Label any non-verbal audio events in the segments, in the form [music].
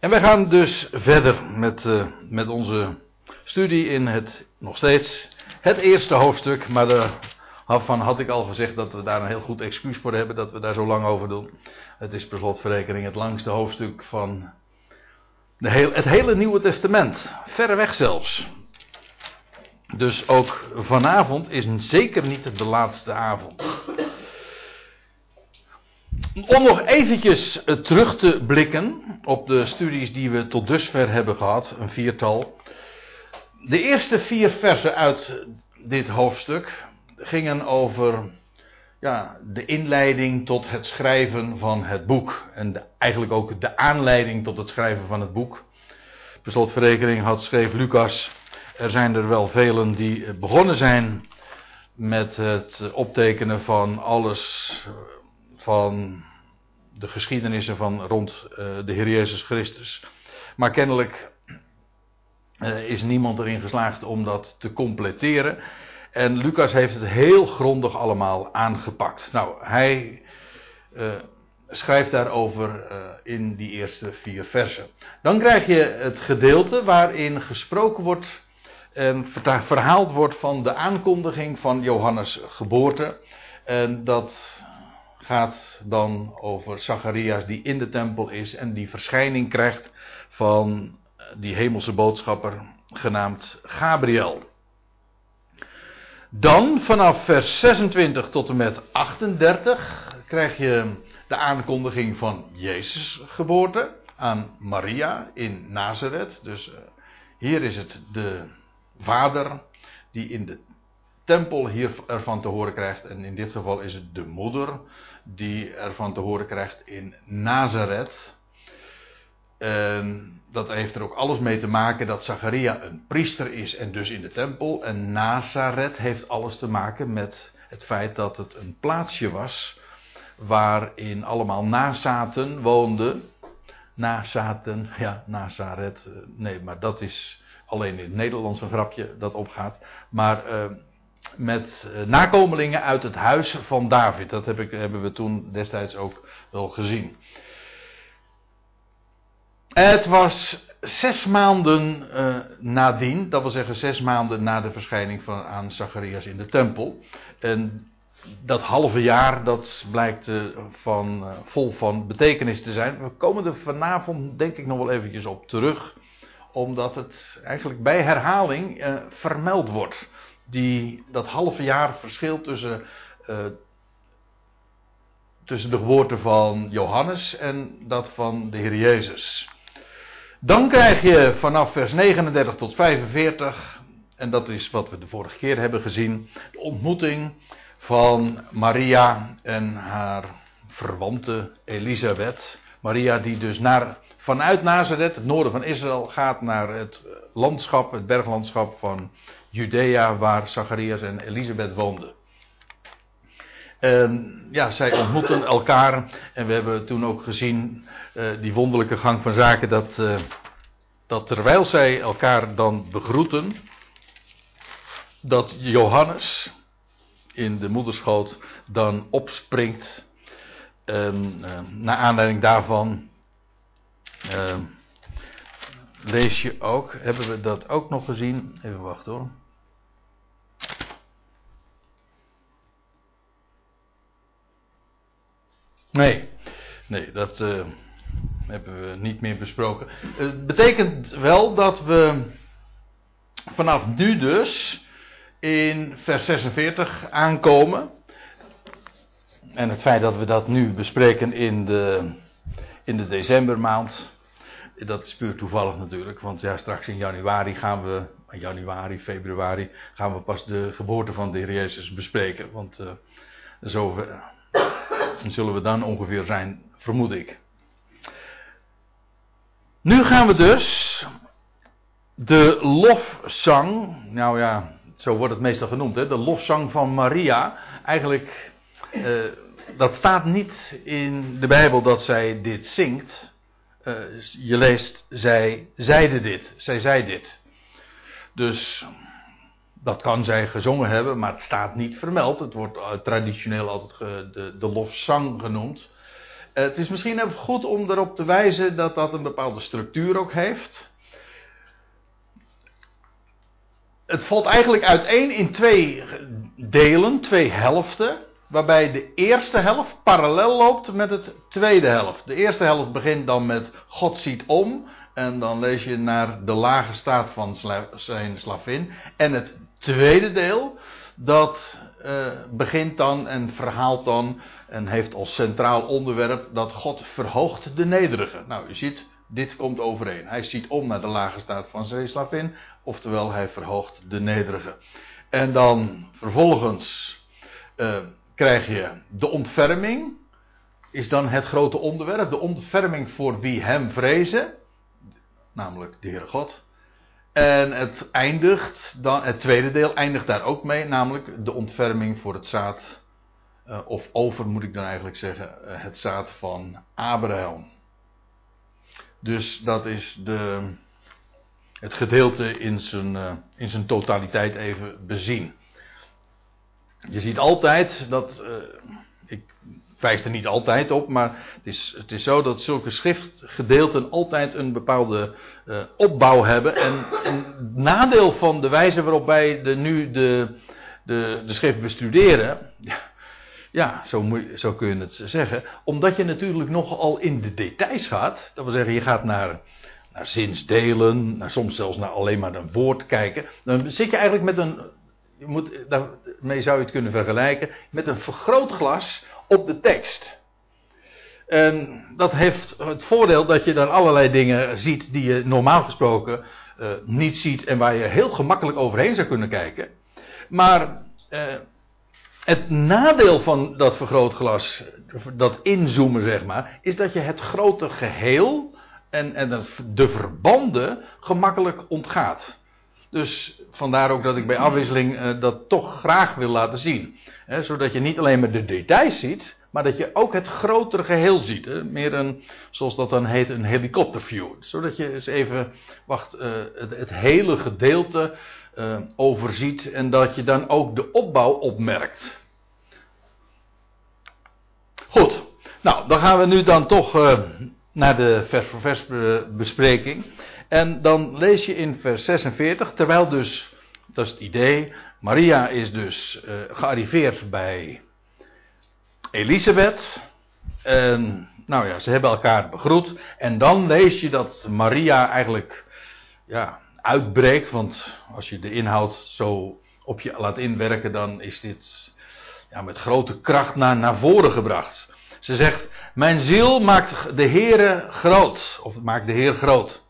En wij gaan dus verder met, uh, met onze studie in het, nog steeds, het eerste hoofdstuk. Maar daarvan had ik al gezegd dat we daar een heel goed excuus voor hebben, dat we daar zo lang over doen. Het is per slotverrekening het langste hoofdstuk van de heel, het hele Nieuwe Testament. Verreweg zelfs. Dus ook vanavond is zeker niet de laatste avond. Om nog eventjes eh, terug te blikken op de studies die we tot dusver hebben gehad, een viertal. De eerste vier versen uit dit hoofdstuk gingen over ja, de inleiding tot het schrijven van het boek. En eigenlijk ook de aanleiding tot het schrijven van het boek. Per slotverrekening had schreef Lucas. Er zijn er wel velen die begonnen zijn met het optekenen van alles van de geschiedenissen van rond uh, de Heer Jezus Christus. Maar kennelijk uh, is niemand erin geslaagd om dat te completeren. En Lucas heeft het heel grondig allemaal aangepakt. Nou, hij uh, schrijft daarover in die eerste vier versen. Dan krijg je het gedeelte waarin gesproken wordt en verhaald wordt van de aankondiging van Johannes' geboorte. En dat gaat dan over Zacharias die in de tempel is en die verschijning krijgt van die hemelse boodschapper genaamd Gabriel. Dan vanaf vers 26 tot en met 38 krijg je de aankondiging van Jezus geboorte aan Maria in Nazareth. Dus eh, hier is het de vader die in de tempel hier ervan te horen krijgt. En in dit geval is het de moeder die ervan te horen krijgt in Nazareth. Dat heeft er ook alles mee te maken dat Zacharia een priester is en dus in de tempel. En Nazareth heeft alles te maken met het feit dat het een plaatsje was waarin allemaal nazaten woonden. Nazaten, [laughs] ja, Nazareth. Eh, nee, maar dat is alleen in het Nederlands een grapje dat opgaat. Maar uh, met eh, nakomelingen uit het huis van David. Dat heb ik, hebben we toen destijds ook wel gezien. Het was zes maanden uh, nadien, dat wil zeggen zes maanden na de verschijning van, aan Zacharias in de tempel. En dat halve jaar, dat blijkt uh, van, vol van betekenis te zijn. We komen er vanavond denk ik nog wel eventjes op terug. Omdat het eigenlijk bij herhaling vermeld wordt die, dat halve jaar verschil tussen, uh, tussen de geboorte van Johannes en dat van de Heer Jezus. Dan krijg je vanaf vers 39 tot 45, en dat is wat we de vorige keer hebben gezien, de ontmoeting van Maria en haar verwante Elisabeth. Maria die dus naar, vanuit Nazareth, het noorden van Israël, gaat naar het landschap, het berglandschap van Judea, waar Zacharias en Elisabeth woonden. En ja, zij ontmoeten elkaar en we hebben toen ook gezien uh, die wonderlijke gang van zaken dat, uh, dat terwijl zij elkaar dan begroeten, dat Johannes in de moederschoot dan opspringt. En uh, naar aanleiding daarvan lees je ook, hebben we dat ook nog gezien? Even wachten hoor. Nee, nee, dat uh, hebben we niet meer besproken. Het betekent wel dat we vanaf nu dus in vers 46 aankomen. En het feit dat we dat nu bespreken in de, in de decembermaand, dat is puur toevallig natuurlijk. Want ja, straks in januari gaan we, januari, februari, gaan we pas de geboorte van de Heer Jezus bespreken. Want uh, zo zullen we dan ongeveer zijn, vermoed ik. Nu gaan we dus de lofzang, nou ja, zo wordt het meestal genoemd, hè, de lofzang van Maria. Eigenlijk, uh, dat staat niet in de Bijbel dat zij dit zingt. Uh, je leest, zij zeide dit, zij zei dit. Dus dat kan zij gezongen hebben, maar het staat niet vermeld. Het wordt uh, traditioneel altijd de, de lofzang genoemd. het is misschien even goed om erop te wijzen dat dat een bepaalde structuur ook heeft. Het valt eigenlijk uiteen in twee delen, twee helften. Waarbij de eerste helft parallel loopt met het tweede helft. De eerste helft begint dan met God ziet om. En dan lees je naar de lage staat van zijn slavin. En het tweede deel, dat uh, begint dan en verhaalt dan en heeft als centraal onderwerp dat God verhoogt de nederige. Nou, u ziet, dit komt overeen. Hij ziet om naar de lage staat van zijn slavin, oftewel hij verhoogt de nederige. En dan vervolgens uh, krijg je de ontferming, is dan het grote onderwerp. De ontferming voor wie hem vrezen, namelijk de Heere God. En het eindigt, dan, het tweede deel eindigt daar ook mee, namelijk de ontferming voor het zaad, uh, of over moet ik dan eigenlijk zeggen, uh, het zaad van Abraham. Dus dat is de, het gedeelte in zijn, uh, in zijn totaliteit even bezien. Je ziet altijd dat. Uh, ik wijs er niet altijd op, maar het is, het is zo dat zulke schriftgedeelten altijd een bepaalde uh, opbouw hebben. En een nadeel van de wijze waarop wij de, nu de, de, de schrift bestuderen. Ja, ja zo, moet, zo kun je het zeggen. Omdat je natuurlijk nogal in de details gaat. Dat wil zeggen, je gaat naar naar zinsdelen, naar soms zelfs naar alleen maar een woord kijken. Dan zit je eigenlijk met een je moet, daarmee zou je het kunnen vergelijken met een vergrootglas op de tekst. En dat heeft het voordeel dat je dan allerlei dingen ziet die je normaal gesproken uh, niet ziet en waar je heel gemakkelijk overheen zou kunnen kijken. Maar uh, het nadeel van dat vergrootglas, dat inzoomen zeg maar, is dat je het grote geheel en, en de verbanden gemakkelijk ontgaat. Dus vandaar ook dat ik bij afwisseling uh, dat toch graag wil laten zien. Hè, zodat je niet alleen maar de details ziet, maar dat je ook het grotere geheel ziet. Hè. Meer een, zoals dat dan heet, een helikopterview. Zodat je eens even, wacht, uh, het, hele gedeelte uh, overziet en dat je dan ook de opbouw opmerkt. Goed, nou dan gaan we nu dan toch naar de vers voor vers bespreking. En dan lees je in vers 46, terwijl dus, dat is het idee, Maria is dus uh, gearriveerd bij Elisabeth. En nou ja, ze hebben elkaar begroet. En dan lees je dat Maria eigenlijk ja, uitbreekt. Want als je de inhoud zo op je laat inwerken, dan is dit ja, met grote kracht naar, naar voren gebracht. Ze zegt: Mijn ziel maakt de Heere groot. Of maakt de Heer groot.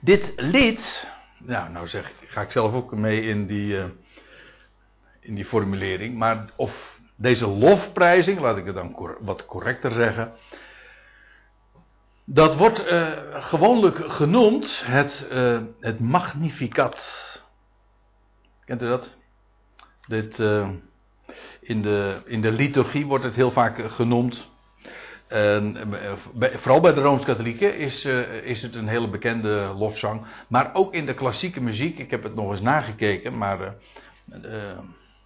Dit lied, nou, nou zeg, ga ik zelf ook mee in die, uh, in die formulering, maar of deze lofprijzing, laat ik het dan wat correcter zeggen, dat wordt uh, gewoonlijk genoemd het, uh, het Magnificat. Kent u dat? Dit, in, de, in de liturgie wordt het heel vaak genoemd. En, eh, vooral bij de Rooms-Katholieken is, uh, is het een hele bekende lofzang. Maar ook in de klassieke muziek, ik heb het nog eens nagekeken, maar uh,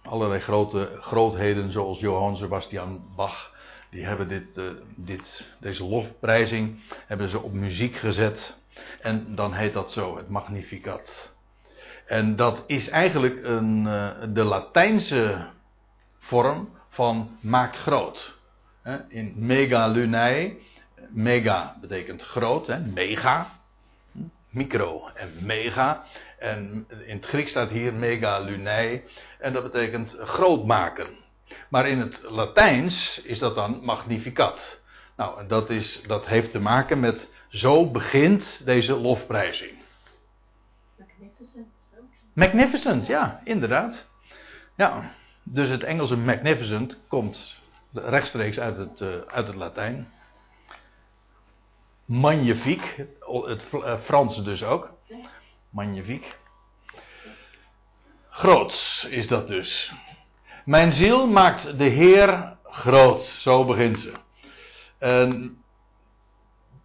allerlei grote grootheden zoals Johann Sebastian Bach, die hebben dit, dit, deze lofprijzing hebben ze op muziek gezet. En dan heet dat zo, het Magnificat. En dat is eigenlijk een, de Latijnse vorm van maakt groot in megalunai. Mega betekent groot, hè, mega. Micro en mega. En in het Grieks staat hier megalunai. En dat betekent groot maken. Maar in het Latijns is dat dan magnificat. Nou, dat, is, dat heeft te maken met zo begint deze lofprijzing. Magnificent. Magnificent, ja, inderdaad. Ja, dus het Engelse magnificent komt rechtstreeks uit het, uh, uit het Latijn. Magnifiek, het uh, Frans dus ook. Magnifiek. Groots is dat dus. Mijn ziel maakt de Heer groot, zo begint ze. En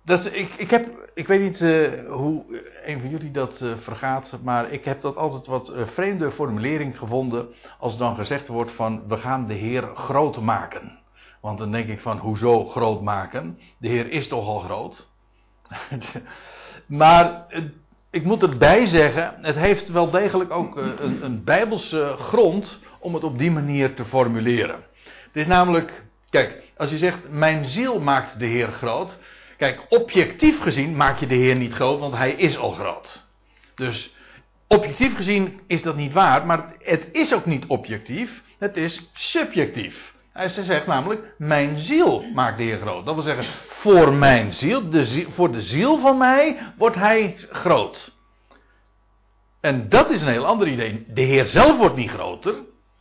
ik, ik, heb, ik weet niet uh, hoe een van jullie dat uh, vergaat, maar ik heb dat altijd wat vreemde formulering gevonden als dan gezegd wordt van we gaan de Heer groot maken. Want dan denk ik van, hoezo groot maken? De Heer is toch al groot? [laughs] maar ik moet erbij zeggen, het heeft wel degelijk ook een, een bijbelse grond om het op die manier te formuleren. Het is namelijk, kijk, als je zegt, mijn ziel maakt de Heer groot. Kijk, objectief gezien maak je de Heer niet groot, want Hij is al groot. Dus objectief gezien is dat niet waar, maar het is ook niet objectief, het is subjectief. Hij zegt namelijk, mijn ziel maakt de Heer groot. Dat wil zeggen, voor mijn ziel, de voor de ziel van mij wordt Hij groot. En dat is een heel ander idee. De Heer zelf wordt niet groter,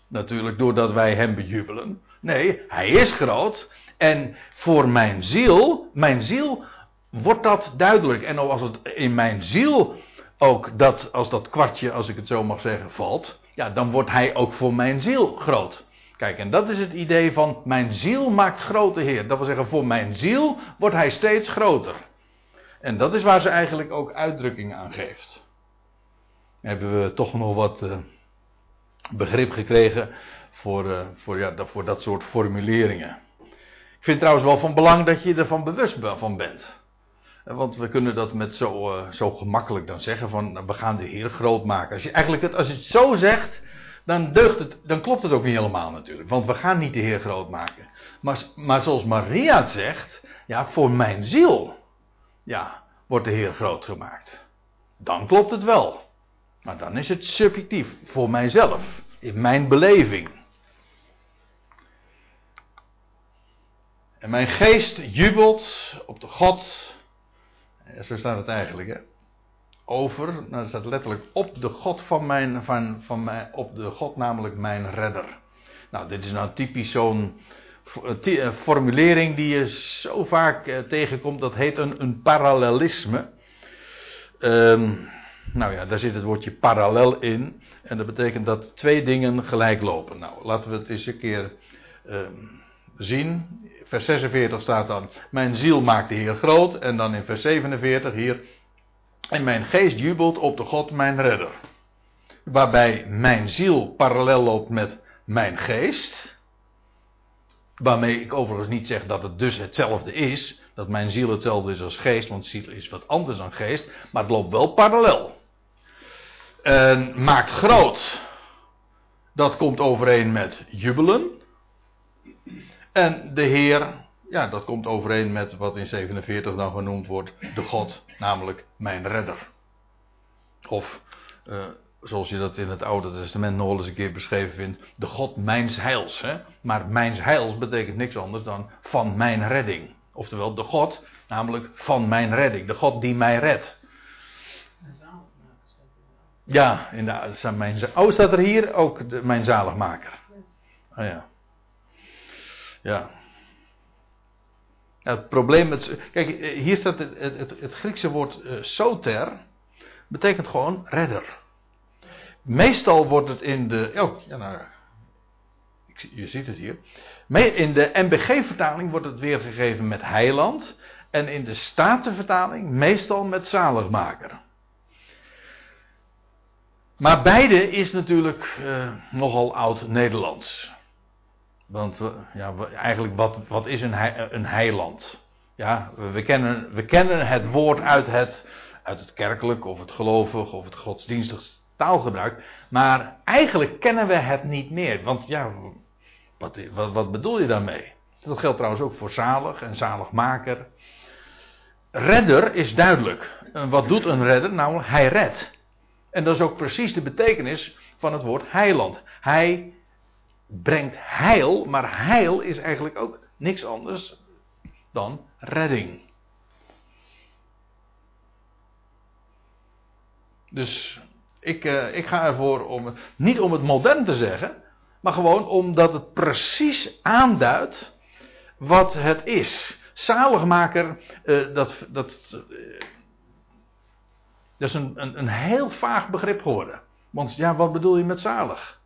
natuurlijk doordat wij Hem bejubelen. Nee, Hij is groot. En voor mijn ziel, mijn ziel wordt dat duidelijk. En als het in mijn ziel ook dat, als dat kwartje, als ik het zo mag zeggen, valt, ja, dan wordt hij ook voor mijn ziel groot. Kijk, en dat is het idee van mijn ziel maakt grote Heer. Dat wil zeggen, voor mijn ziel wordt hij steeds groter. En dat is waar ze eigenlijk ook uitdrukking aan geeft. Hebben we toch nog wat uh, begrip gekregen voor, uh, voor, ja, voor dat soort formuleringen. Ik vind trouwens wel van belang dat je ervan bewust van bent. Want we kunnen dat met zo, uh, zo gemakkelijk dan zeggen van nou, we gaan de Heer groot maken. Als je, eigenlijk het, als je het zo zegt, dan deugt het, dan klopt het ook niet helemaal natuurlijk. Want we gaan niet de Heer groot maken. Maar, maar zoals Maria het zegt, ja, voor mijn ziel, ja, wordt de Heer groot gemaakt. Dan klopt het wel. Maar dan is het subjectief, voor mijzelf, in mijn beleving. En mijn geest jubelt op de God zo staat het eigenlijk, hè? Over, nou, dat staat letterlijk op de God van mijn, van, van mijn, op de God namelijk mijn redder. Nou, dit is nou typisch zo'n eh, formulering die je zo vaak eh, tegenkomt. Dat heet een, een parallelisme. Um, nou ja, daar zit het woordje parallel in. En dat betekent dat twee dingen gelijk lopen. Nou, laten we het eens een keer um, zien. Vers 46 staat dan: Mijn ziel maakt de Heer groot. En dan in vers 47 hier: En mijn geest jubelt op de God, mijn redder. Waarbij mijn ziel parallel loopt met mijn geest. Waarmee ik overigens niet zeg dat het dus hetzelfde is. Dat mijn ziel hetzelfde is als geest, want ziel is wat anders dan geest. Maar het loopt wel parallel. En maakt groot. Dat komt overeen met jubelen. En de Heer, ja, dat komt overeen met wat in 47 dan genoemd wordt, de God, namelijk mijn redder. Of, uh, zoals je dat in het Oude Testament nog eens een keer beschreven vindt, de God mijns heils. Hè? Maar mijns heils betekent niks anders dan van mijn redding. Oftewel, de God, namelijk van mijn redding. De God die mij redt. Ja, in de, mijn, oh, staat er hier ook de, mijn zaligmaker? Oh ja. Ja. het probleem met. Kijk, hier staat het, het, het Griekse woord uh, soter. Betekent gewoon redder. Meestal wordt het in de. Oh, ja, nou. Je ziet het hier. In de MBG-vertaling wordt het weergegeven met heiland. En in de Statenvertaling meestal met zaligmaker. Maar beide is natuurlijk uh, nogal oud-Nederlands. Want ja, eigenlijk, wat, wat is een, heiland? Ja, we kennen, we kennen het woord uit het, uit het kerkelijk of het gelovig of het godsdienstig taalgebruik. Maar eigenlijk kennen we het niet meer. Want ja, wat, wat, wat bedoel je daarmee? Dat geldt trouwens ook voor zalig en zaligmaker. Redder is duidelijk. Wat doet een redder? Nou, hij redt. En dat is ook precies de betekenis van het woord heiland. Hij brengt heil, maar heil is eigenlijk ook niks anders dan redding. Dus ik, uh, ik ga ervoor om, niet om het modern te zeggen, maar gewoon omdat het precies aanduidt wat het is. Zaligmaker, uh, dat, dat, uh, dat is een, een, een heel vaag begrip geworden. Want ja, wat bedoel je met zalig?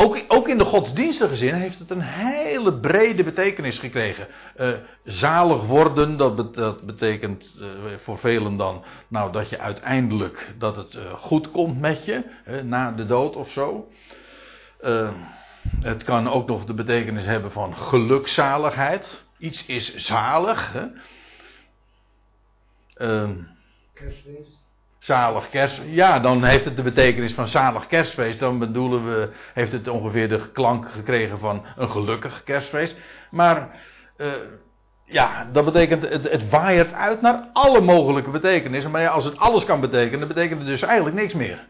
Ook, ook, in de godsdienstige zin heeft het een hele brede betekenis gekregen. Uh, zalig worden, dat, dat betekent uh, voor velen dan nou, dat je uiteindelijk dat het uh, goed komt met je, na de dood of zo. Het kan ook nog de betekenis hebben van gelukzaligheid. Iets is zalig. Hè? Zalig kerst. Ja, dan heeft het de betekenis van zalig kerstfeest. Dan bedoelen we, heeft het ongeveer de klank gekregen van een gelukkig kerstfeest. Maar uh, ja, dat betekent, het, het uit naar alle mogelijke betekenissen. Maar ja, als het alles kan betekenen, dan betekent het dus eigenlijk niks meer.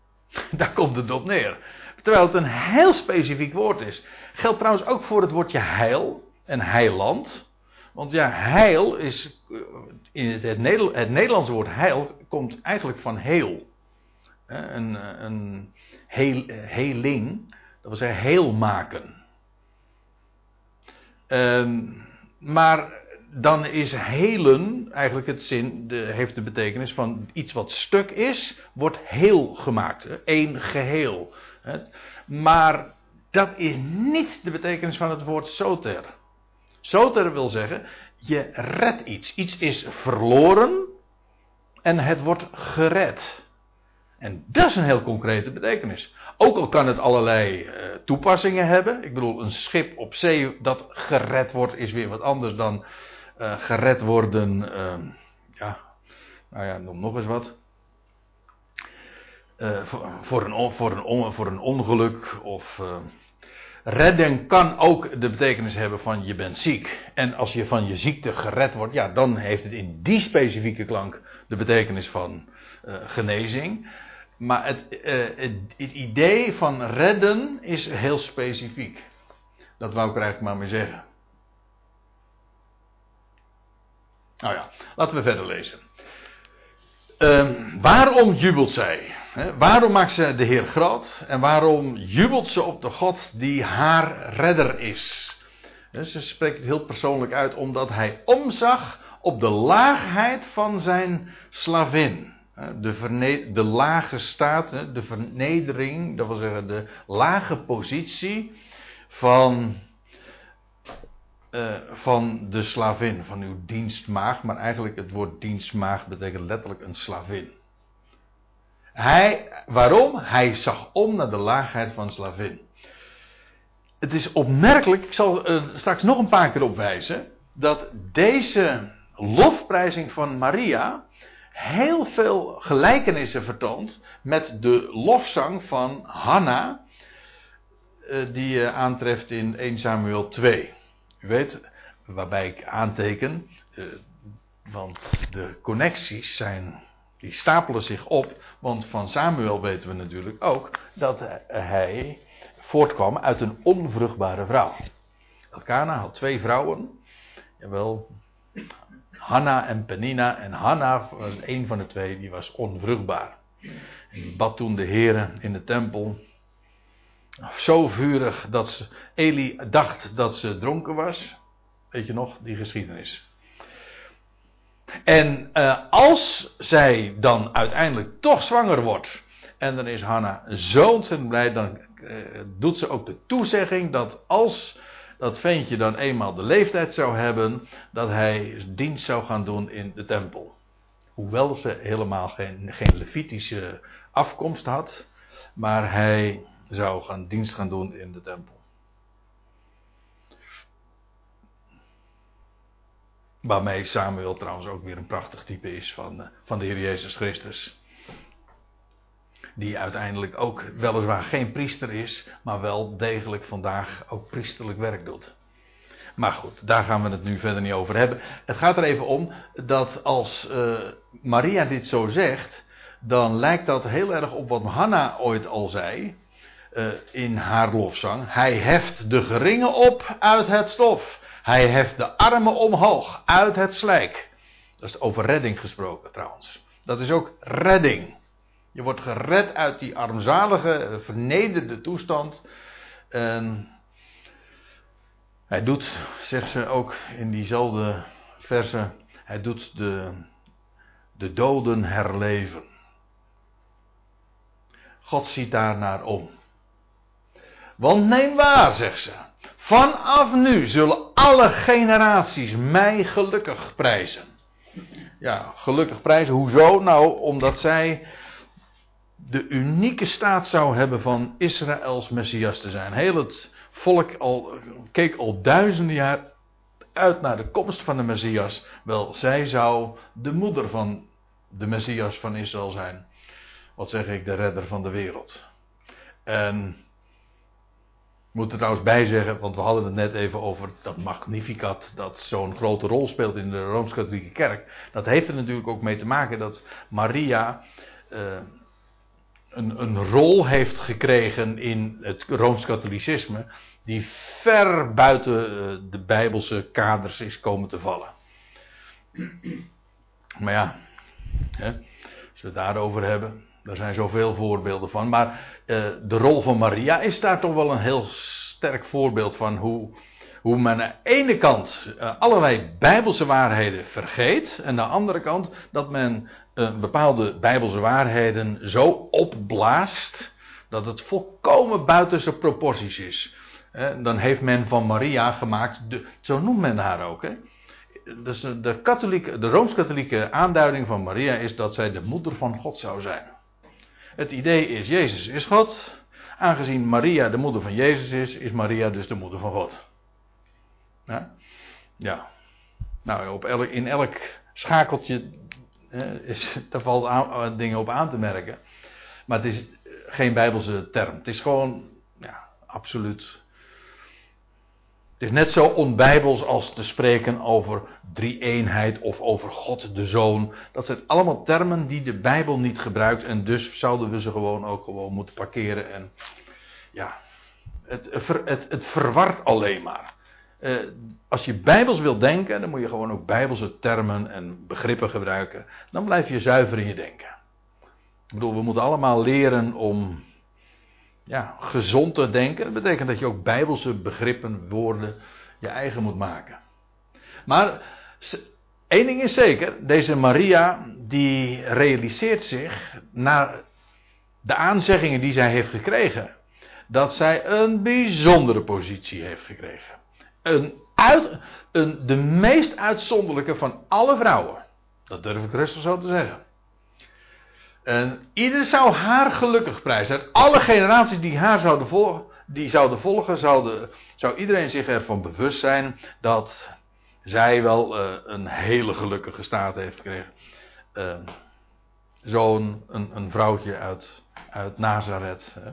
[laughs] Daar komt het op neer. Terwijl het een heel specifiek woord is. Geldt trouwens ook voor het woordje heil en heiland. Want ja, heil is. In het, het, Nederlandse woord heil komt eigenlijk van heel. Een, een heel, heling, dat wil zeggen heel maken. Um, maar dan is helen eigenlijk het zin, de, heeft de betekenis van iets wat stuk is, wordt heel gemaakt. één geheel. Maar dat is niet de betekenis van het woord soter. Soter wil zeggen, je redt iets. Iets is verloren en het wordt gered. En dat is een heel concrete betekenis. Ook al kan het allerlei uh, toepassingen hebben. Ik bedoel, een schip op zee dat gered wordt is weer wat anders dan uh, gered worden. Uh, ja, nou ja, noem nog eens wat. Voor, voor, een, voor, een, voor een ongeluk of. Redden kan ook de betekenis hebben van je bent ziek. En als je van je ziekte gered wordt, ja, dan heeft het in die specifieke klank de betekenis van genezing. Maar het, uh, het, het, idee van redden is heel specifiek. Dat wou ik er eigenlijk maar mee zeggen. Nou ja, laten we verder lezen. Uh, waarom jubelt zij? Waarom maakt ze de Heer groot? En waarom jubelt ze op de God die haar redder is? Ze spreekt het heel persoonlijk uit omdat hij omzag op de laagheid van zijn slavin. De, de lage staat, de vernedering, dat wil zeggen de lage positie van, uh, van de slavin, van uw dienstmaag. Maar eigenlijk het woord dienstmaag betekent letterlijk een slavin. Hij, waarom? Hij zag om naar de laagheid van slavin. Het is opmerkelijk, ik zal uh, straks nog een paar keer opwijzen, dat deze lofprijzing van Maria heel veel gelijkenissen vertoont met de lofzang van Hanna, eh, die je aantreft in 1 Samuel 2. U weet, waarbij ik aanteken, eh, want de connecties zijn, die stapelen zich op, want van Samuel weten we natuurlijk ook dat hij voortkwam uit een onvruchtbare vrouw. Elkana had twee vrouwen, jawel, Hanna en Penina. En Hanna was een van de twee, die was onvruchtbaar. En die bad toen de heren in de tempel. Zo vurig dat ze, Eli dacht dat ze dronken was. Weet je nog, die geschiedenis. En uh, als zij dan uiteindelijk toch zwanger wordt. En dan is Hanna zo ontzettend blij. Dan uh, doet ze ook de toezegging dat als dat ventje dan eenmaal de leeftijd zou hebben dat hij dienst zou gaan doen in de tempel. Hoewel ze helemaal geen, geen Levitische afkomst had, maar hij zou gaan dienst gaan doen in de tempel. Waarmee Samuel trouwens ook weer een prachtig type is van, van de Heer Jezus Christus die uiteindelijk ook weliswaar geen priester is, maar wel degelijk vandaag ook priesterlijk werk doet. Maar goed, daar gaan we het nu verder niet over hebben. Het gaat er even om dat als uh, Maria dit zo zegt, dan lijkt dat heel erg op wat Hanna ooit al zei uh, in haar lofzang. Hij heft de geringen op uit het stof. Hij heft de armen omhoog uit het slijk. Dat is over redding gesproken trouwens. Dat is ook redding. Je wordt gered uit die armzalige, eh, vernederde toestand. En hij doet, zegt ze ook in diezelfde verse, hij doet de, de doden herleven. God ziet daar naar om. Want neem waar, zegt ze. Vanaf nu zullen alle generaties mij gelukkig prijzen. Ja, gelukkig prijzen. Hoezo? Nou, omdat zij de unieke staat zou hebben van Israëls Messias te zijn. Heel het volk al, keek al duizenden jaar uit naar de komst van de Messias. Wel, zij zou de moeder van de Messias van Israël zijn. Wat zeg ik, de redder van de wereld. En moet er trouwens bij zeggen, want we hadden het net even over dat Magnificat, dat zo'n grote rol speelt in de Rooms-Katholieke Kerk. Dat heeft er natuurlijk ook mee te maken dat Maria uh, een, een rol heeft gekregen in het Rooms-Katholicisme, die ver buiten eh, de Bijbelse kaders is komen te vallen. Maar ja, hè, als we het daarover hebben, daar zijn zoveel voorbeelden van. Maar uh, de rol van Maria is daar toch wel een heel sterk voorbeeld van hoe, hoe men aan de ene kant uh, allerlei bijbelse waarheden vergeet. En aan de andere kant dat men uh, bepaalde bijbelse waarheden zo opblaast. Dat het volkomen buiten zijn proporties is. dan heeft men van Maria gemaakt, de, zo noemt men haar ook. Hè? Dus de, de rooms-katholieke aanduiding van Maria is dat zij de moeder van God zou zijn. Het idee is, Jezus is God. Aangezien Maria de moeder van Jezus is, is Maria dus de moeder van God. Ja. ja. Nou, op elk, in elk schakeltje is, daar valt aan, dingen op aan te merken. Maar het is geen bijbelse term. Het is gewoon, ja, absoluut het is net zo onbijbels als te spreken over drie-eenheid of over God de Zoon. Dat zijn allemaal termen die de Bijbel niet gebruikt en dus zouden we ze gewoon ook gewoon moeten parkeren. En ja, het, het, het verwart alleen maar. Uh, als je bijbels wilt denken, dan moet je gewoon ook bijbelse termen en begrippen gebruiken. Dan blijf je zuiver in je denken. Ik bedoel, we moeten allemaal leren om ja, gezond te denken. Dat betekent dat je ook bijbelse begrippen, woorden, je eigen moet maken. Maar één ding is zeker, deze Maria die realiseert zich naar de aanzeggingen die zij heeft gekregen, dat zij een bijzondere positie heeft gekregen. Een uit, een, de meest uitzonderlijke van alle vrouwen. Dat durf ik rustig zo te zeggen. En ieder zou haar gelukkig prijzen. Alle generaties die haar zouden volgen, die zouden volgen, zouden, zou iedereen zich ervan bewust zijn dat zij wel uh, een hele gelukkige staat heeft gekregen. Uh, Zo'n een, een, vrouwtje uit, uit Nazareth. Hè.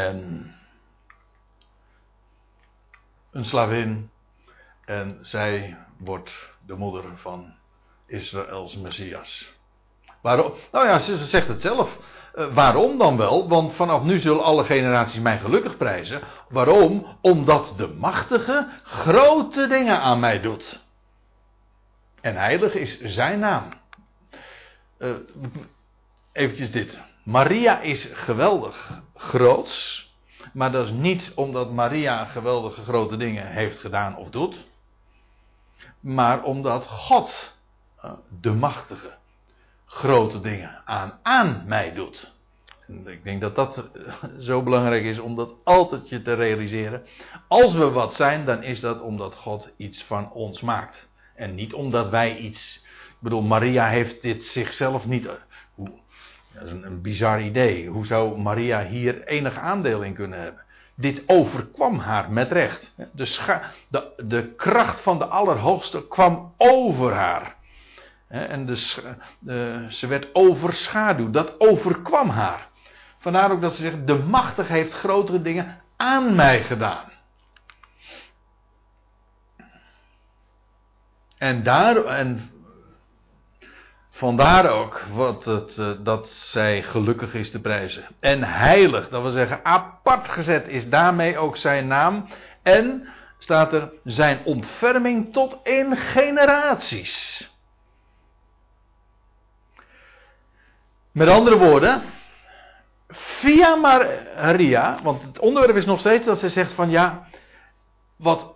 En een slavin. En zij wordt de moeder van Israëls Messias. Nou ja, ze, zegt het zelf. Uh, waarom dan wel? Want vanaf nu zullen alle generaties mij gelukkig prijzen. Waarom? Omdat de machtige grote dingen aan mij doet. En heilig is zijn naam. Uh, eventjes dit. Maria is geweldig groots. Maar dat is niet omdat Maria geweldige grote dingen heeft gedaan of doet. Maar omdat God, uh, de machtige, grote dingen aan, aan mij doet. Ik denk dat dat zo belangrijk is om dat altijd je te realiseren. Als we wat zijn, dan is dat omdat God iets van ons maakt. En niet omdat wij iets. Ik bedoel, Maria heeft dit zichzelf niet. Eh, dat is een, een bizar idee. Hoe zou Maria hier enig aandeel in kunnen hebben? Dit overkwam haar met recht. De, de, de kracht van de Allerhoogste kwam over haar en de, ze werd overschaduwd. Dat overkwam haar. Vandaar ook dat ze zegt: De machtige heeft grotere dingen aan mij gedaan. En, daar, en vandaar ook wat het, eh, dat zij gelukkig is te prijzen. En heilig, dat wil zeggen apart gezet, is daarmee ook zijn naam. En staat er zijn ontferming tot in generaties. Met andere woorden, via Maria, want het onderwerp is nog steeds dat ze zegt van ja, wat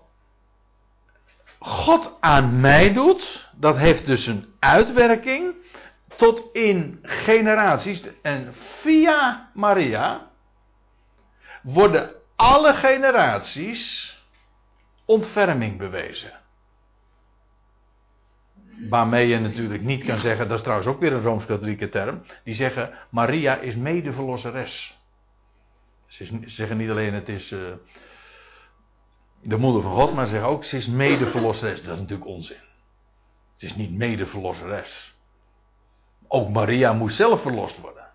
God aan mij doet, dat heeft dus een uitwerking tot in generaties. En via Maria worden alle generaties ontferming bewezen. Waarmee je natuurlijk niet kan zeggen, dat is trouwens ook weer een rooms-katholieke term, die zeggen Maria is medeverlosseres. Ze, zeggen niet alleen het is uh, de moeder van God, maar ze zeggen ook ze is medeverlosseres. Dat is natuurlijk onzin. Het is niet medeverlosseres. Ook Maria moest zelf verlost worden.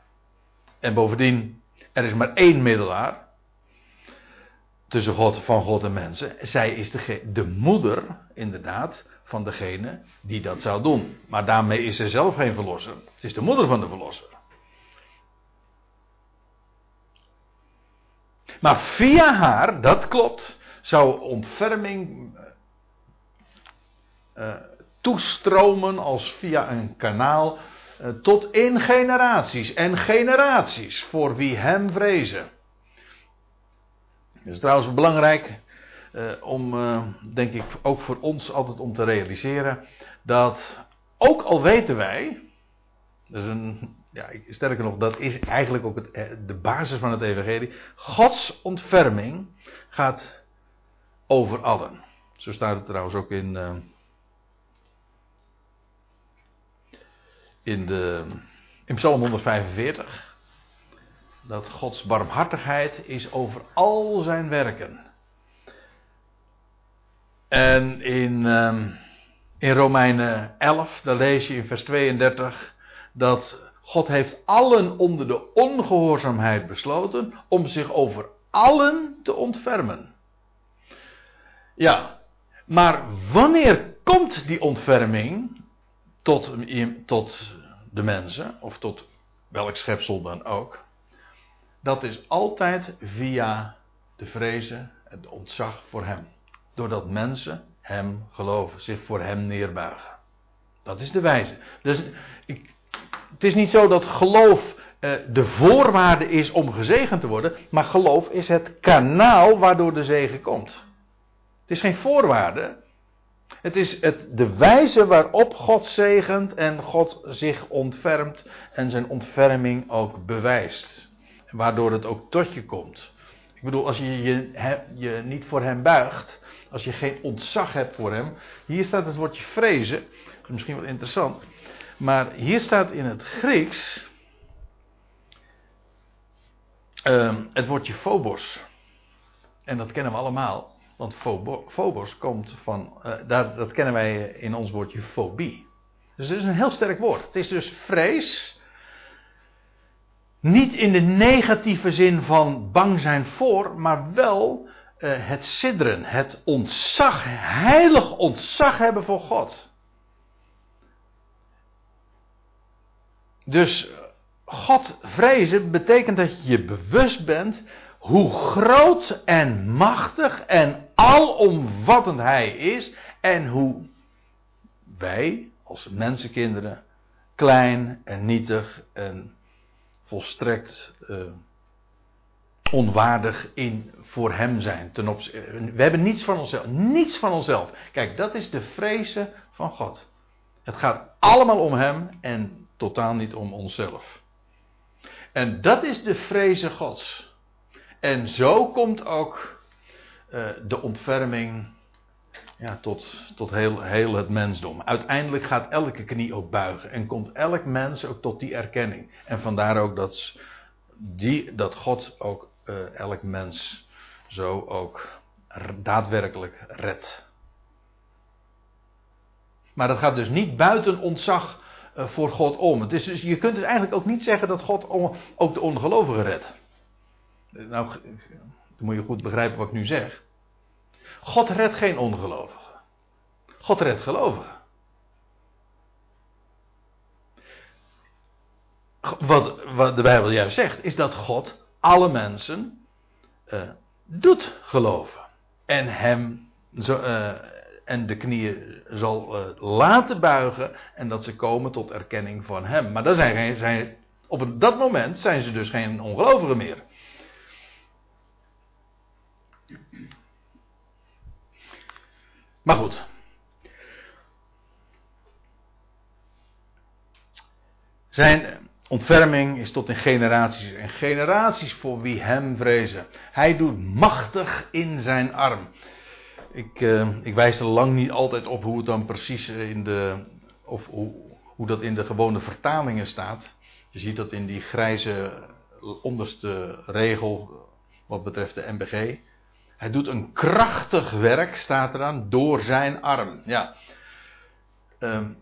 En bovendien, er is maar één middelaar tussen God, van God en mensen. Zij is de, de moeder, inderdaad, van degene die dat zou doen. Maar daarmee is ze zelf geen verlosser. Het is de moeder van de verlosser. Maar via haar, dat klopt, zou ontferming uh, toestromen als via een kanaal uh, tot in generaties en generaties voor wie hem vrezen. Het is trouwens belangrijk om, denk ik, ook voor ons altijd om te realiseren dat ook al weten wij, is een ja, sterker nog, dat is eigenlijk ook het, eh, de basis van het evangelie. Gods ontferming gaat over allen. Zo staat het trouwens ook in, in, de, in Psalm 145. Dat Gods barmhartigheid is over al zijn werken. En in, uh, in Romeinen 11, daar lees je in vers 32 dat God heeft allen onder de ongehoorzaamheid besloten om zich over allen te ontfermen. Ja, maar wanneer komt die ontferming tot, tot de mensen, of tot welk schepsel dan ook? Dat is altijd via de vrezen en de ontzag voor Hem. Doordat mensen Hem geloven, zich voor Hem neerbuigen. Dat is de wijze. Dus ik, het is niet zo dat geloof uh, de voorwaarde is om gezegend te worden, maar geloof is het kanaal waardoor de zegen komt. Het is geen voorwaarde. Het is het, de wijze waarop God zegent en God zich ontfermt en zijn ontferming ook bewijst. Waardoor het ook tot je komt. Ik bedoel, als je je, je niet voor hem buigt, als je geen ontzag hebt voor hem. Hier staat het woordje vrezen, misschien wel interessant. Maar hier staat in het Grieks uh, het woordje phobos. En dat kennen we allemaal. Want phobos komt van, uh, daar, dat kennen wij in ons woordje fobie. Dus het is een heel sterk woord. Het is dus vrees. Niet in de negatieve zin van bang zijn voor, maar wel uh, het sidderen, het ontzag, heilig ontzag hebben voor God. Dus God vrezen betekent dat je je bewust bent hoe groot en machtig en alomvattend Hij is en hoe wij als mensenkinderen klein en nietig en volstrekt uh, onwaardig in voor Hem zijn. Ten we hebben niets van onszelf. Niets van onszelf. Kijk, dat is de vrezen van God. Het gaat allemaal om Hem en totaal niet om onszelf. En dat is de vreze Gods. En zo komt ook uh, de ontferming ja, tot, tot heel, heel het mensdom. Uiteindelijk gaat elke knie ook buigen en komt elk mens ook tot die erkenning. En vandaar ook dat, die, dat God ook uh, elk mens zo ook daadwerkelijk redt. Maar dat gaat dus niet buiten ontzag eh, voor God om. Het is dus, je kunt dus eigenlijk ook niet zeggen dat God ook de ongelovigen redt. Nou, dan moet je goed begrijpen wat ik nu zeg. God redt geen ongelovigen. God redt gelovigen. Wat, wat de Bijbel juist zegt, is dat God alle mensen uh, doet geloven. En hem zo, uh, en de knieën zal uh, laten buigen en dat ze komen tot erkenning van hem. Maar dat zijn, zijn, op dat moment zijn ze dus geen ongelovigen meer. Maar goed. Zijn ontferming is tot in generaties en generaties voor wie hem vrezen. Hij doet machtig in zijn arm. Ik, uh, ik wijs er lang niet altijd op hoe het dan precies in de of hoe, hoe dat in de gewone vertalingen staat. Je ziet dat in die grijze onderste regel wat betreft de MBG. Hij doet een krachtig werk, staat eraan, door zijn arm. Ja. Ehm,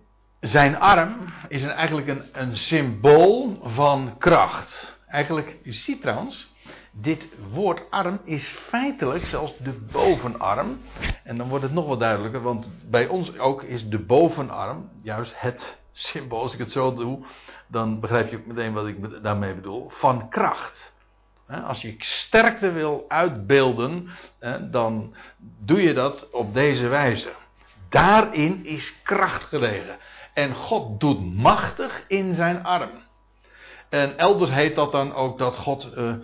zijn arm is een, eigenlijk een, een symbool van kracht. Eigenlijk, je ziet trouwens, dit woord arm is feitelijk zelfs de bovenarm. En dan wordt het nog wat duidelijker, want bij ons ook is de bovenarm juist het symbool. Als ik het zo doe, dan begrijp je meteen wat ik daarmee bedoel. Van kracht. Als je sterkte wil uitbeelden, dan doe je dat op deze wijze. Daarin is kracht gelegen. En God doet machtig in zijn arm. En elders heet dat dan ook dat God uh,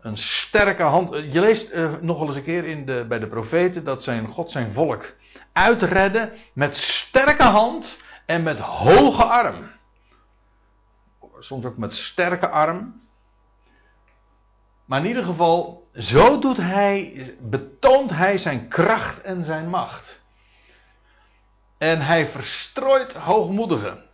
een sterke hand. Uh, je leest uh, nog wel eens een keer in de, bij de profeten dat zijn God zijn volk uitredde met sterke hand en met hoge arm. Soms ook met sterke arm. Maar in ieder geval, zo doet hij, betoont hij zijn kracht en zijn macht. En hij verstrooit hoogmoedigen.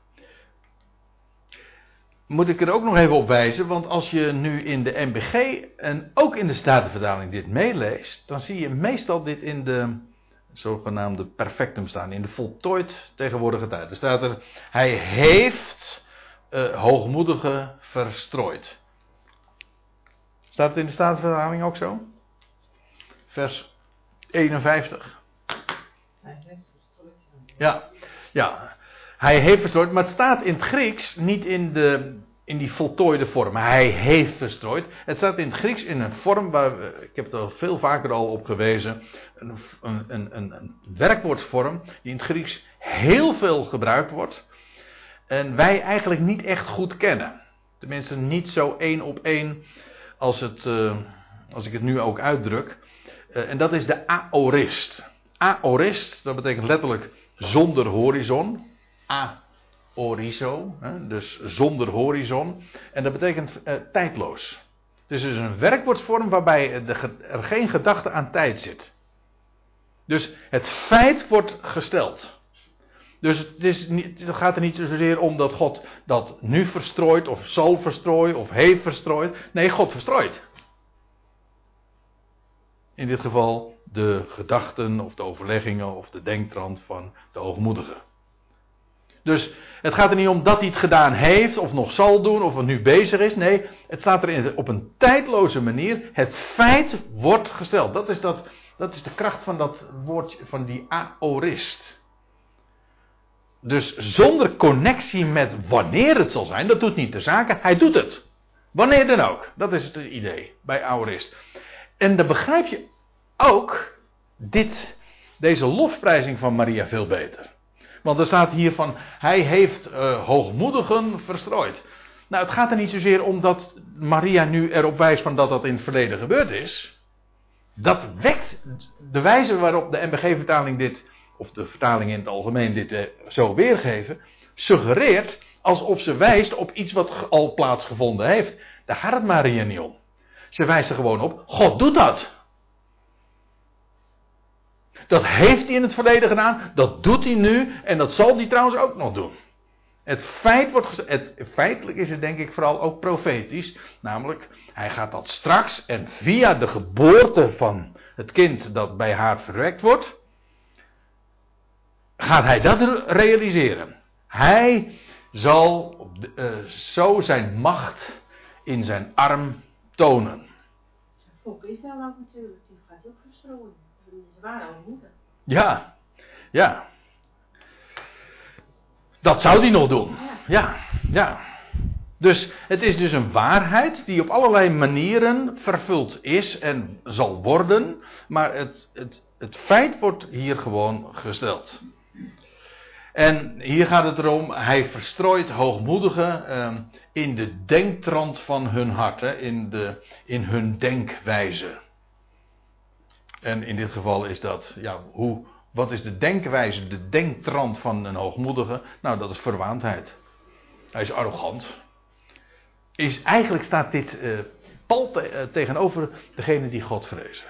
Moet ik er ook nog even op wijzen, want als je nu in de MBG en ook in de Statenvertaling dit meeleest, dan zie je meestal dit in de zogenaamde perfectum staan, in de voltooid tegenwoordige tijd. Er staat er, hij heeft uh, hoogmoedigen verstrooid. Staat het in de Statenvertaling ook zo? Vers 51. Ja, ja. Hij heeft verstrooid, maar het staat in het Grieks niet in, de, in die voltooide vorm. Hij heeft verstrooid. Het staat in het Grieks in een vorm waar, ik heb het al veel vaker al op gewezen, een, een, een, een werkwoordvorm die in het Grieks heel veel gebruikt wordt. En wij eigenlijk niet echt goed kennen. Tenminste, niet zo één op één als, het, uh, als ik het nu ook uitdruk. Uh, en dat is de aorist. Aorist, dat betekent letterlijk zonder horizon. Hè, dus zonder horizon. En dat betekent uh, tijdloos. Het is dus een werkwoordsvorm waarbij er geen gedachte aan tijd zit. Dus het feit wordt gesteld. Dus het, is niet, het gaat er niet zozeer om dat God dat nu verstrooit, of zal verstrooien, of heeft verstrooid. Nee, God verstrooit. In dit geval de gedachten, of de overleggingen, of de denktrand van de hoogmoedige. Dus het gaat er niet om dat hij het gedaan heeft, of nog zal doen, of het nu bezig is. Nee, het staat er op een tijdloze manier. Het feit wordt gesteld. Dat is, dat, dat is de kracht van dat woordje, van die aorist. Dus zonder connectie met wanneer het zal zijn, dat doet niet de zaken, hij doet het. Wanneer dan ook. Dat is het idee bij Aorist. En dan begrijp je ook dit, deze lofprijzing van Maria veel beter. Want er staat hier van, hij heeft uh, hoogmoedigen verstrooid. Nou, het gaat er niet zozeer om dat Maria nu erop wijst van dat dat in het verleden gebeurd is. Dat wekt de wijze waarop de MBG-vertaling dit of de vertaling in het algemeen dit eh, zo weergeven, suggereert alsof ze wijst op iets wat al plaatsgevonden heeft. Daar gaat het Maria niet om. Ze wijst er gewoon op, God doet dat. Dat heeft hij in het verleden gedaan, dat doet hij nu en dat zal hij trouwens ook nog doen. Het feit wordt het, feitelijk is het denk ik vooral ook profetisch, namelijk hij gaat dat straks en via de geboorte van het kind dat bij haar verwekt wordt, gaat hij dat realiseren. Hij zal uh, zo zijn macht in zijn arm tonen. Volk Israël natuurlijk, die gaat ook verstrooien. Ze waren al. Ja, ja. Dat zou hij nog doen. Ja, ja. Dus het is dus een waarheid die op allerlei manieren vervuld is en zal worden. Maar het, het, het feit wordt hier gewoon gesteld. En hier gaat het erom, hij verstrooit hoogmoedigen uh, in de denktrand van hun hart, hè, in, de, in hun denkwijze. En in dit geval is dat, ja, hoe, wat is de denkwijze, de denktrand van een hoogmoedige? Nou, dat is verwaandheid. Hij is arrogant. Is, eigenlijk staat dit uh, pal te, uh, tegenover degene die God vrezen.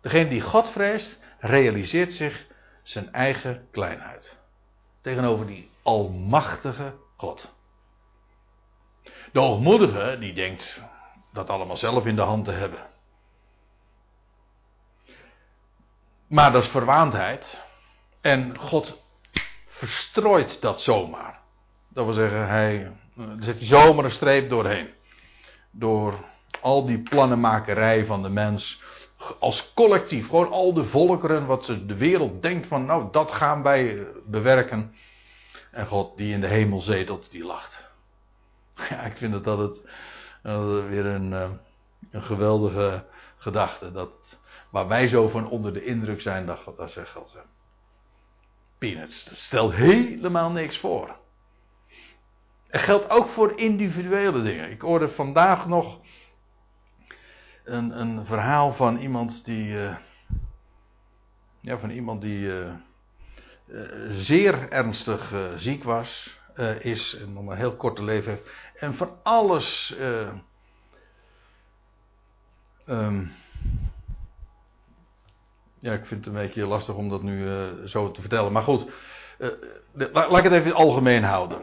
Degene die God vreest, realiseert zich zijn eigen kleinheid. tegenover die almachtige God. De hoogmoedige die denkt dat allemaal zelf in de hand te hebben. Maar dat is verwaandheid. En God verstrooit dat zomaar. Dat wil zeggen, hij er zet zomaar een streep doorheen. Door al die plannenmakerij van de mens. Als collectief, gewoon al de volkeren, wat de wereld denkt van, nou, dat gaan wij bewerken. En God die in de hemel zetelt, die lacht. [laughs] Ja, ik vind dat dat het weer een, eh, een geweldige gedachte. Dat, waar wij zo van onder de indruk zijn, dat, dat zegt God. Peanuts, dat stelt helemaal niks voor. Het geldt ook voor individuele dingen. Ik hoorde vandaag nog een, een verhaal van iemand die. Uh, ja, van iemand die uh, uh, zeer ernstig ziek was, is, en nog maar heel kort te leven heeft, en van alles. Um, ja, ik vind het een beetje lastig om dat nu zo te vertellen. Maar goed, laat ik het even algemeen houden.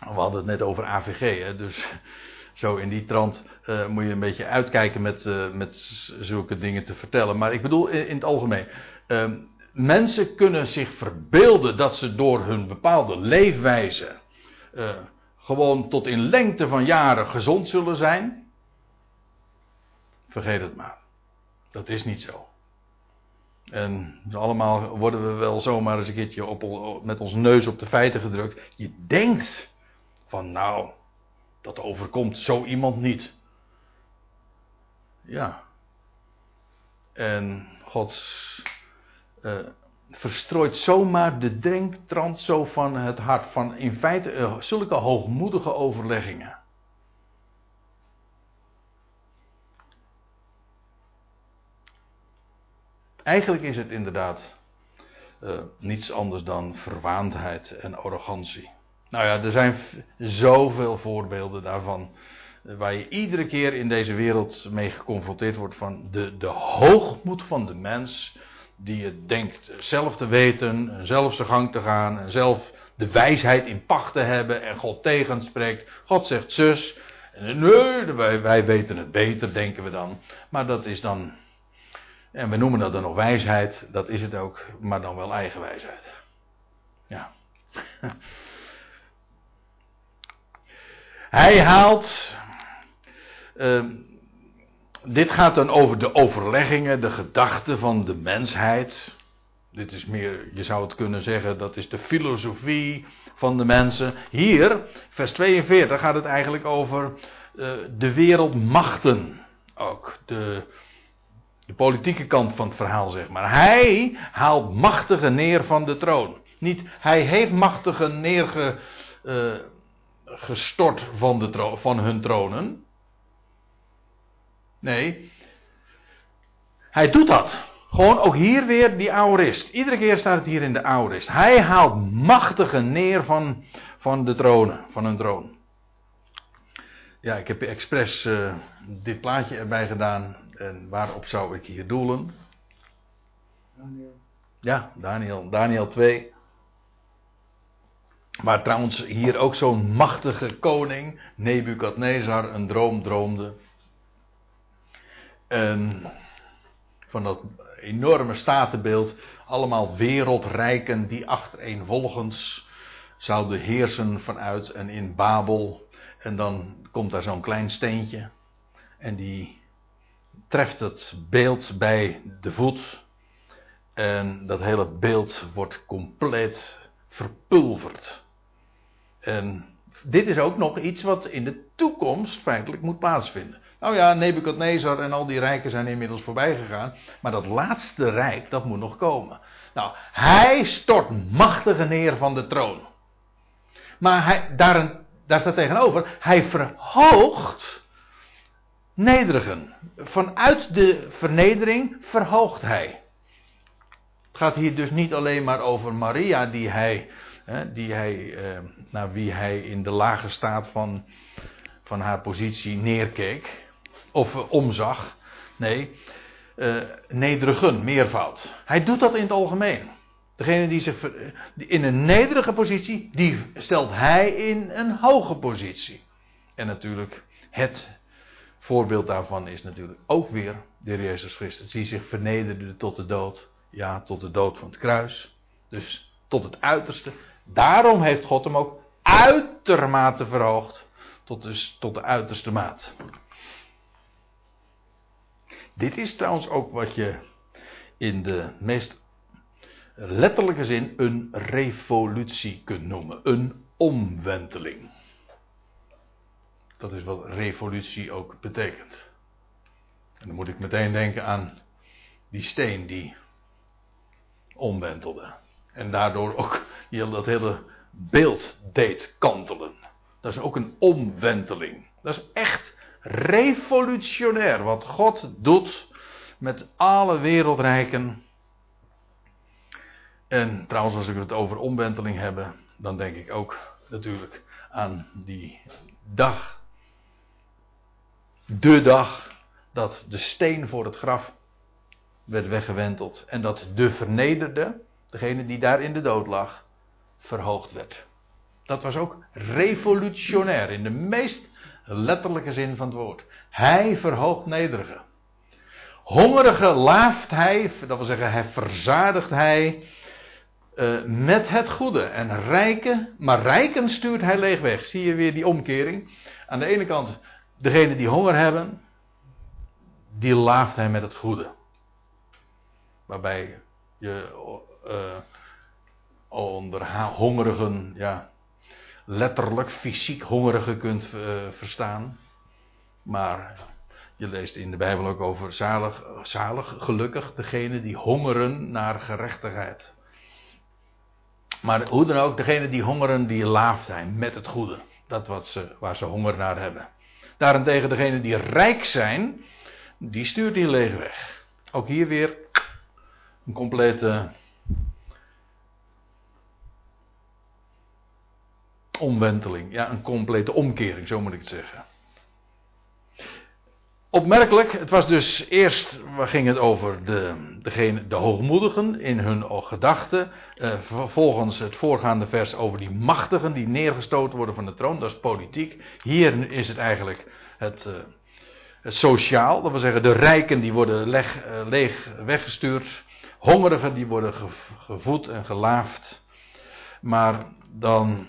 We hadden het net over AVG, hè, dus [laughs] zo in die trant uh, moet je een beetje uitkijken met, met zulke dingen te vertellen. Maar ik bedoel in, in het algemeen. Uh, mensen kunnen zich verbeelden dat ze door hun bepaalde leefwijze gewoon tot in lengte van jaren gezond zullen zijn. Vergeet het maar. Dat is niet zo. En allemaal worden we wel zomaar eens een keertje op, met ons neus op de feiten gedrukt. Je denkt van nou, dat overkomt zo iemand niet. Ja. En God uh, verstrooit zomaar de denktrand zo van het hart. Van in feite uh, zulke hoogmoedige overleggingen. Eigenlijk is het inderdaad uh, niets anders dan verwaandheid en arrogantie. Nou ja, er zijn zoveel voorbeelden daarvan. Eh, waar je iedere keer in deze wereld mee geconfronteerd wordt van de, de hoogmoed van de mens. Die het denkt zelf te weten, zelf zijn gang te gaan. En zelf de wijsheid in pacht te hebben en God tegenspreekt. God zegt zus. En nee, wij, wij weten het beter, denken we dan. Maar dat is dan. En we noemen dat dan nog wijsheid. Dat is het ook, maar dan wel eigen wijsheid. Ja. [laughs] Hij haalt. Uh, dit gaat dan over de overleggingen, de gedachten van de mensheid. Dit is meer, je zou het kunnen zeggen, dat is de filosofie van de mensen. Hier, vers 42, gaat het eigenlijk over uh, de wereldmachten. Ook de, de politieke kant van het verhaal, zeg maar. Hij haalt machtigen neer van de troon. Niet, hij heeft machtigen neerge. Uh, gestort van, de van hun tronen. Nee, hij doet dat. Gewoon ook hier weer die aorist. Iedere keer staat het hier in de aorist. Hij haalt machtigen neer van, van de tronen, van hun troon. Ja, ik heb expres uh, dit plaatje erbij gedaan. En waarop zou ik hier doelen? Daniel. Ja, Daniel, Daniel 2. Maar trouwens hier ook zo'n machtige koning, Nebukadnezar, een droom droomde. En van dat enorme statenbeeld, allemaal wereldrijken die achtereenvolgens zouden heersen vanuit en in Babel. En dan komt daar zo'n klein steentje en die treft het beeld bij de voet. En dat hele beeld wordt compleet verpulverd. En dit is ook nog iets wat in de toekomst feitelijk moet plaatsvinden. Nou ja, Nebukadnezar en al die rijken zijn inmiddels voorbij gegaan. Maar dat laatste rijk, dat moet nog komen. Nou, hij stort machtige neer van de troon. Maar hij, daar, daar staat tegenover, hij verhoogt nederigen. Vanuit de vernedering verhoogt hij. Het gaat hier dus niet alleen maar over Maria die hij die hij, eh, naar wie hij in de lage staat van, van haar positie neerkeek. Of eh, omzag. Nee, uh, nederigen, meervoud. Hij doet dat in het algemeen. Degene die zich in een nederige positie, die stelt hij in een hoge positie. En natuurlijk, het voorbeeld daarvan is natuurlijk ook weer de Heer Jezus Christus, die zich vernederde tot de dood. Ja, tot de dood van het kruis. Dus tot het uiterste. Daarom heeft God hem ook uitermate verhoogd. Tot, dus, tot de uiterste maat. Dit is trouwens ook wat je in de meest letterlijke zin een revolutie kunt noemen. Een omwenteling. Dat is wat revolutie ook betekent. En dan moet ik meteen denken aan die steen die omwentelde. En daardoor ook [laughs] dat hele beeld deed kantelen. Dat is ook een omwenteling. Dat is echt revolutionair wat God doet met alle wereldrijken. En trouwens, als ik het over omwenteling heb, dan denk ik ook natuurlijk aan die dag. De dag dat de steen voor het graf werd weggewenteld. En dat de vernederde, degene die daar in de dood lag, verhoogd werd. Dat was ook revolutionair in de meest letterlijke zin van het woord. Hij verhoogt nederigen. Hongerige laaft hij, dat wil zeggen, hij verzadigt hij uh, met het goede. En rijken, maar rijken stuurt hij leeg weg. Zie je weer die omkering? Aan de ene kant, degene die honger hebben, die laaft hij met het goede. Waarbij je uh, onder hongerigen, ja, letterlijk fysiek hongerigen kunt uh, verstaan. Maar je leest in de Bijbel ook over zalig, zalig, gelukkig, degene die hongeren naar gerechtigheid. Maar hoe dan ook, degene die hongeren, die laaft zijn met het goede. Dat wat ze, waar ze honger naar hebben. Daarentegen degene die rijk zijn, die stuurt die leeg weg. Ook hier weer een complete omwenteling. Ja, een complete omkering, zo moet ik het zeggen. Opmerkelijk, het was dus eerst, waar ging het over de, degene, de hoogmoedigen in hun gedachten. Uh, vervolgens het voorgaande vers over die machtigen die neergestoten worden van de troon, dat is politiek. Hier is het eigenlijk het, uh, het sociaal, dat wil zeggen de rijken die worden uh, leeg weggestuurd. Hongerigen die worden gevoed en gelaafd. Maar dan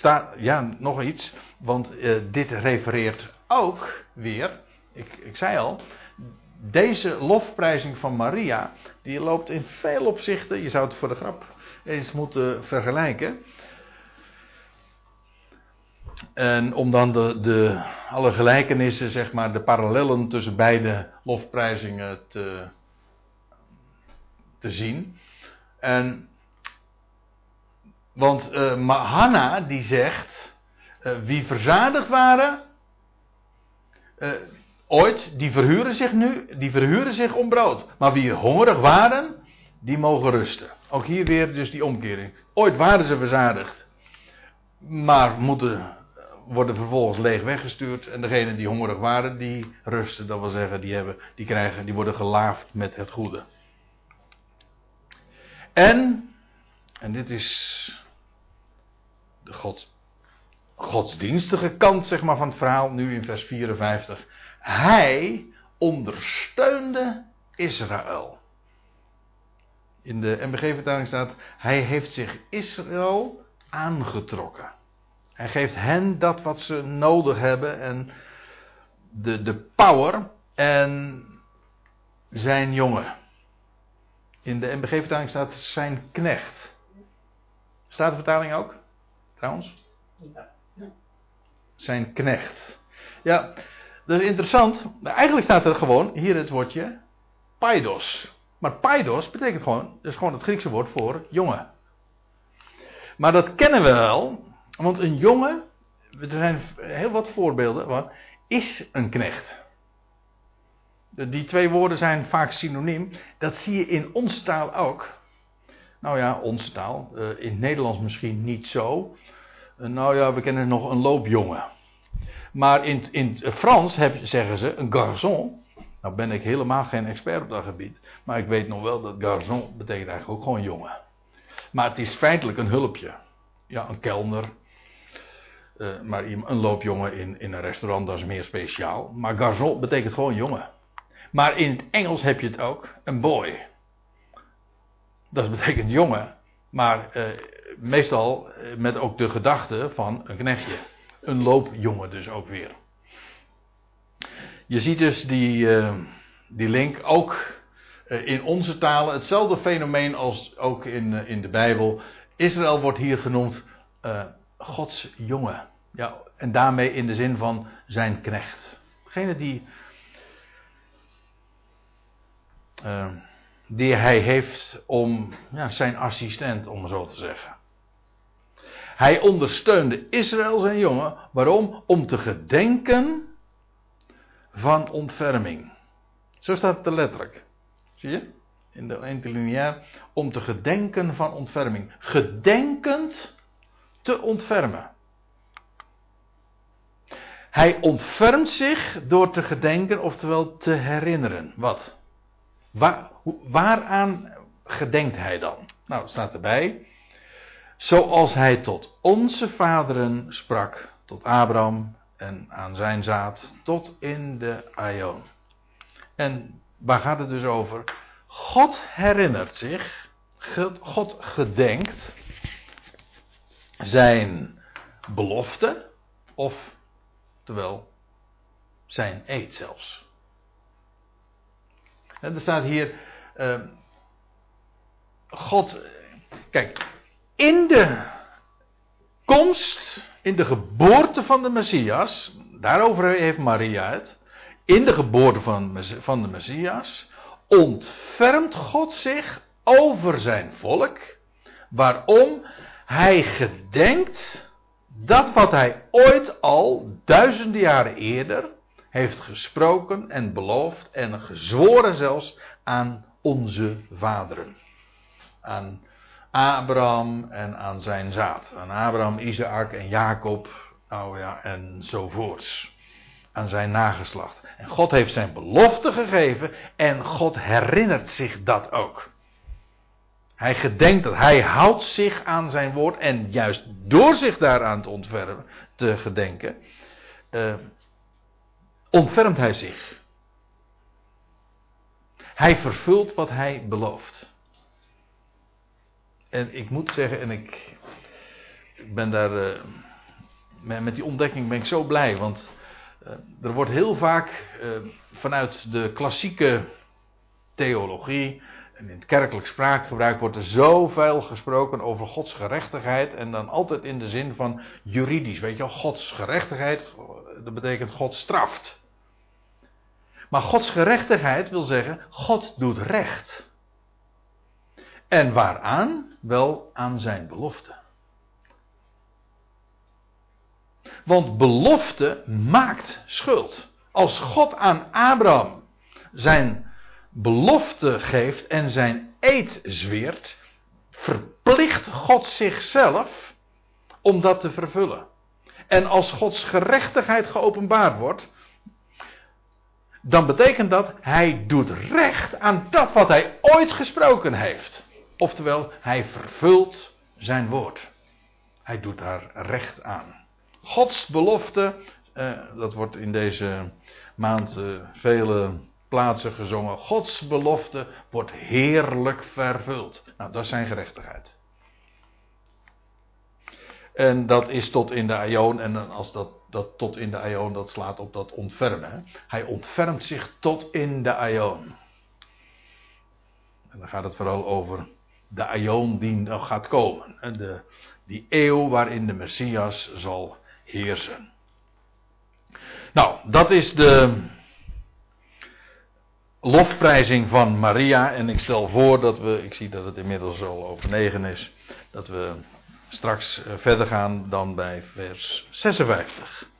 staat, ja, nog iets, want uh, dit refereert ook weer, ik, ik zei al, deze lofprijzing van Maria, die loopt in veel opzichten, je zou het voor de grap eens moeten vergelijken. En om dan de, de, alle gelijkenissen, zeg maar, de parallellen tussen beide lofprijzingen te, te zien. En want uh, Hanna die zegt, uh, wie verzadigd waren, uh, ooit, die verhuren zich nu, die verhuren zich om brood. Maar wie hongerig waren, die mogen rusten. Ook hier weer dus die omkering. Ooit waren ze verzadigd, maar moeten, worden vervolgens leeg weggestuurd. En degenen die hongerig waren, die rusten. Dat wil zeggen, die, hebben, die, krijgen, die worden gelaafd met het goede. En, en dit is de God, godsdienstige kant zeg maar, van het verhaal, nu in vers 54. Hij ondersteunde Israël. In de MBG-vertaling staat: Hij heeft zich Israël aangetrokken. Hij geeft hen dat wat ze nodig hebben en de, de power en zijn jongen. In de MBG-vertaling staat zijn knecht. Staat de vertaling ook? trouwens? Zijn knecht. Ja, dat is interessant. Eigenlijk staat er gewoon hier het woordje paidos. Maar paidos betekent gewoon, dat is gewoon het Griekse woord voor jongen. Maar dat kennen we wel, want een jongen, er zijn heel wat voorbeelden van, is een knecht. Die twee woorden zijn vaak synoniem. Dat zie je in ons taal ook. Nou ja, onze taal. Uh, in het Nederlands misschien niet zo. Uh, nou ja, we kennen nog een loopjongen. Maar in, in het Frans heb, zeggen ze een garçon. Nou ben ik helemaal geen expert op dat gebied. Maar ik weet nog wel dat garçon betekent eigenlijk ook gewoon jongen. Maar het is feitelijk een hulpje. Ja, een kelner. Maar een loopjongen in, in een restaurant, dat is meer speciaal. Maar garçon betekent gewoon jongen. Maar in het Engels heb je het ook, een boy. Dat betekent jongen. Maar uh, meestal met ook de gedachte van een knechtje. Een loopjongen dus ook weer. Je ziet dus die, uh, die link ook in onze talen. Hetzelfde fenomeen als ook in, in de Bijbel. Israël wordt hier genoemd Gods jongen. Ja, en daarmee in de zin van zijn knecht. Degene die, die hij heeft om ja, zijn assistent, om zo te zeggen. Hij ondersteunde Israël zijn jongen. Waarom? Om te gedenken van ontferming. Zo staat het er letterlijk. Zie je? In de interlineair. Om te gedenken van ontferming. Gedenkend te ontfermen. Hij ontfermt zich door te gedenken, oftewel te herinneren. Wat? Waar, waaraan gedenkt hij dan? Nou, staat erbij. Zoals hij tot onze vaderen sprak, tot Abraham, en aan zijn zaad tot in de Aion. En waar gaat het dus over? God herinnert zich, God gedenkt zijn belofte, of terwijl zijn eed zelfs. Er staat hier, uh, God, kijk, in de komst in de geboorte van de Messias, daarover heeft Maria het, in de geboorte van, van de Messias, ontfermt God zich over zijn volk. Waarom? Hij gedenkt dat wat hij ooit al duizenden jaren eerder heeft gesproken en beloofd en gezworen zelfs aan onze vaderen. Aan Abraham en aan zijn zaad. Aan Abraham, Isaac en Jacob, nou ja, enzovoorts. Aan zijn nageslacht. En God heeft zijn belofte gegeven en God herinnert zich dat ook. Hij gedenkt dat, hij houdt zich aan zijn woord en juist door zich daaraan te ontfermen, te gedenken, uh, ontfermt hij zich. Hij vervult wat hij belooft. En ik moet zeggen, en ik, ben daar. Uh, met die ontdekking ben ik zo blij. Want uh, er wordt heel vaak uh, vanuit de klassieke theologie. En in het kerkelijk spraakgebruik wordt er zoveel gesproken over Gods gerechtigheid. En dan altijd in de zin van juridisch. Weet je wel, Gods gerechtigheid, dat betekent God straft. Maar Gods gerechtigheid wil zeggen, God doet recht. En waaraan? Wel aan zijn belofte. Want belofte maakt schuld. Als God aan Abraham zijn belofte geeft en zijn eed zweert, verplicht God zichzelf om dat te vervullen. En als Gods gerechtigheid geopenbaard wordt, dan betekent dat hij doet recht aan dat wat hij ooit gesproken heeft. Oftewel, hij vervult zijn woord. Hij doet daar recht aan. Gods belofte, eh, dat wordt in deze maand uh, vele plaatsen gezongen. Gods belofte wordt heerlijk vervuld. Nou, dat is zijn gerechtigheid. En dat is tot in de aion. En als dat, dat tot in de aion, dat slaat op dat ontfermen. Hij ontfermt zich tot in de aion. En dan gaat het vooral over de aion die nog gaat komen. De, die eeuw waarin de Messias zal heersen. Nou, dat is de lofprijzing van Maria. En ik stel voor dat we, ik zie dat het inmiddels al over negen is, dat we straks eh, verder gaan dan bij vers 56.